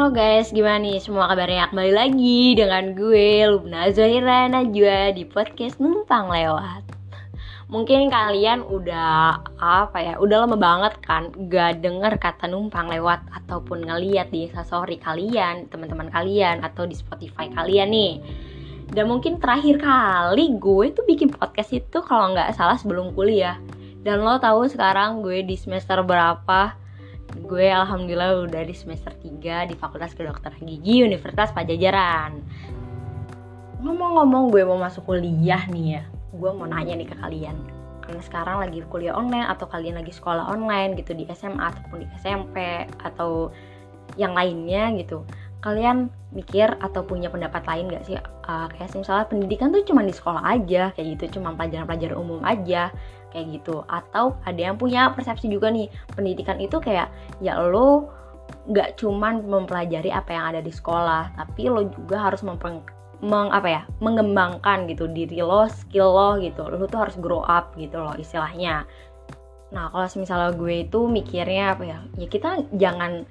Halo guys, gimana nih semua kabarnya? Kembali lagi dengan gue Lubna Zahira Najwa di podcast Numpang Lewat Mungkin kalian udah apa ya, udah lama banget kan gak denger kata numpang lewat Ataupun ngeliat di instastory kalian, teman-teman kalian Atau di Spotify kalian nih Dan mungkin terakhir kali gue tuh bikin podcast itu kalau nggak salah sebelum kuliah Dan lo tahu sekarang gue di semester berapa? Gue alhamdulillah udah di semester 3 di Fakultas Kedokteran Gigi Universitas Pajajaran. Ngomong-ngomong gue mau masuk kuliah nih ya, gue mau nanya nih ke kalian. Karena sekarang lagi kuliah online atau kalian lagi sekolah online gitu di SMA ataupun di SMP atau yang lainnya gitu. Kalian mikir atau punya pendapat lain gak sih? Uh, kayak misalnya pendidikan tuh cuma di sekolah aja, kayak gitu, cuma pelajaran-pelajaran umum aja kayak gitu. Atau ada yang punya persepsi juga nih pendidikan itu kayak ya lo nggak cuman mempelajari apa yang ada di sekolah tapi lo juga harus mempeng meng apa ya mengembangkan gitu diri lo skill lo gitu. Lo tuh harus grow up gitu loh istilahnya. Nah kalau misalnya gue itu mikirnya apa ya ya kita jangan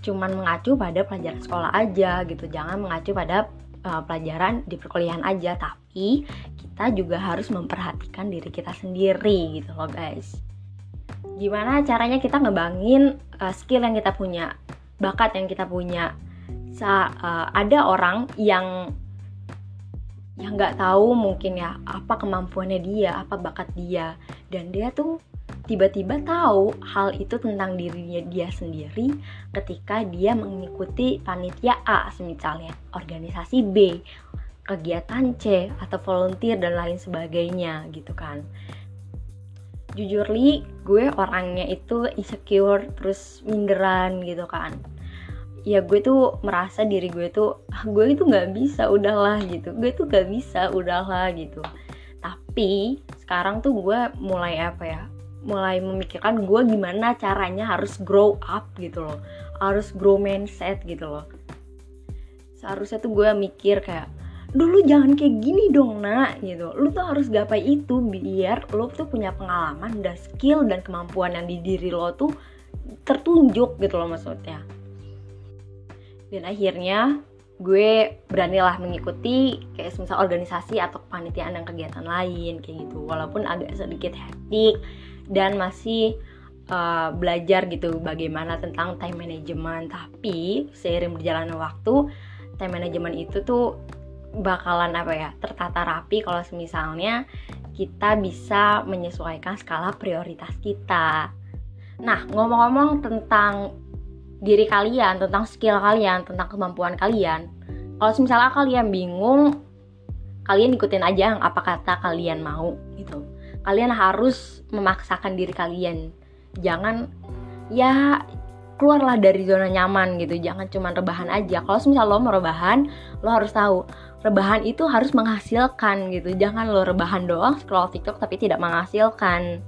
cuman mengacu pada pelajaran sekolah aja gitu. Jangan mengacu pada uh, pelajaran di perkuliahan aja. Tapi kita juga harus memperhatikan diri kita sendiri gitu loh guys. Gimana caranya kita ngebangin uh, skill yang kita punya bakat yang kita punya? Sa uh, ada orang yang yang nggak tahu mungkin ya apa kemampuannya dia apa bakat dia. Dan dia tuh tiba-tiba tahu hal itu tentang dirinya dia sendiri ketika dia mengikuti panitia A misalnya organisasi B kegiatan C atau volunteer dan lain sebagainya gitu kan. Jujur li gue orangnya itu insecure terus minderan gitu kan. Ya gue tuh merasa diri gue tuh ah, gue itu nggak bisa udahlah gitu. Gue tuh nggak bisa udahlah gitu. Tapi sekarang tuh gue mulai apa ya mulai memikirkan gue gimana caranya harus grow up gitu loh. Harus grow mindset gitu loh. Seharusnya tuh gue mikir kayak dulu jangan kayak gini dong nak gitu. Lu tuh harus gapai itu biar lo tuh punya pengalaman dan skill dan kemampuan yang di diri lo tuh tertunjuk gitu loh maksudnya. Dan akhirnya gue beranilah mengikuti kayak misal organisasi atau kepanitiaan dan kegiatan lain kayak gitu. Walaupun agak sedikit hektik dan masih uh, belajar gitu bagaimana tentang time management. Tapi seiring berjalannya waktu time management itu tuh bakalan apa ya tertata rapi kalau misalnya kita bisa menyesuaikan skala prioritas kita. Nah ngomong-ngomong tentang diri kalian tentang skill kalian tentang kemampuan kalian kalau misalnya kalian bingung kalian ikutin aja apa kata kalian mau gitu kalian harus memaksakan diri kalian. Jangan ya keluarlah dari zona nyaman gitu. Jangan cuma rebahan aja. Kalau misal lo mau rebahan lo harus tahu rebahan itu harus menghasilkan gitu. Jangan lo rebahan doang scroll tiktok tapi tidak menghasilkan.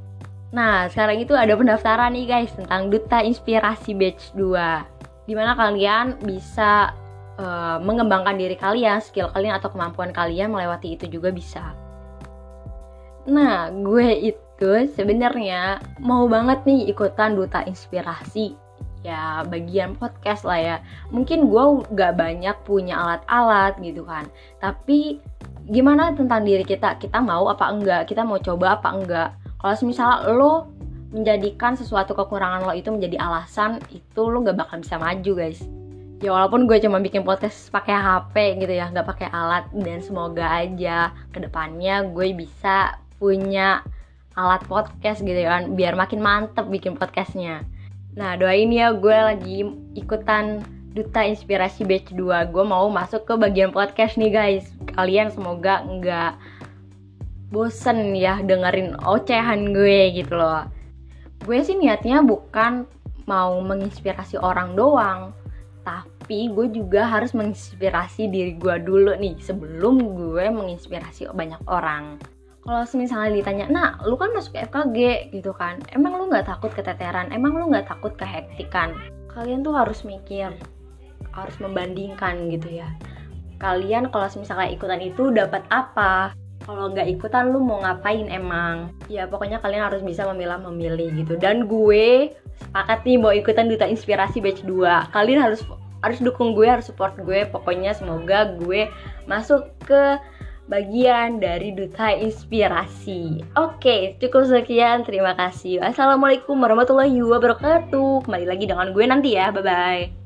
Nah sekarang itu ada pendaftaran nih guys tentang duta inspirasi batch 2 di mana kalian bisa uh, mengembangkan diri kalian skill kalian atau kemampuan kalian melewati itu juga bisa Nah, gue itu sebenarnya mau banget nih ikutan duta inspirasi. Ya, bagian podcast lah ya. Mungkin gue gak banyak punya alat-alat gitu kan. Tapi gimana tentang diri kita? Kita mau apa enggak? Kita mau coba apa enggak? Kalau misalnya lo menjadikan sesuatu kekurangan lo itu menjadi alasan, itu lo gak bakal bisa maju guys ya walaupun gue cuma bikin podcast pakai HP gitu ya nggak pakai alat dan semoga aja ke depannya gue bisa punya alat podcast gitu kan biar makin mantep bikin podcastnya. Nah doain ya gue lagi ikutan duta inspirasi batch 2 gue mau masuk ke bagian podcast nih guys. Kalian semoga nggak bosen ya dengerin ocehan gue gitu loh. Gue sih niatnya bukan mau menginspirasi orang doang tapi gue juga harus menginspirasi diri gue dulu nih sebelum gue menginspirasi banyak orang kalau misalnya ditanya, nah lu kan masuk FKG gitu kan, emang lu nggak takut keteteran, emang lu nggak takut kehektikan? Kalian tuh harus mikir, harus membandingkan gitu ya. Kalian kalau misalnya ikutan itu dapat apa? Kalau nggak ikutan lu mau ngapain emang? Ya pokoknya kalian harus bisa memilah memilih gitu. Dan gue sepakat nih mau ikutan duta inspirasi batch 2. Kalian harus harus dukung gue harus support gue pokoknya semoga gue masuk ke bagian dari duta inspirasi. Oke, cukup sekian. Terima kasih. Assalamualaikum warahmatullahi wabarakatuh. Kembali lagi dengan gue nanti ya. Bye bye.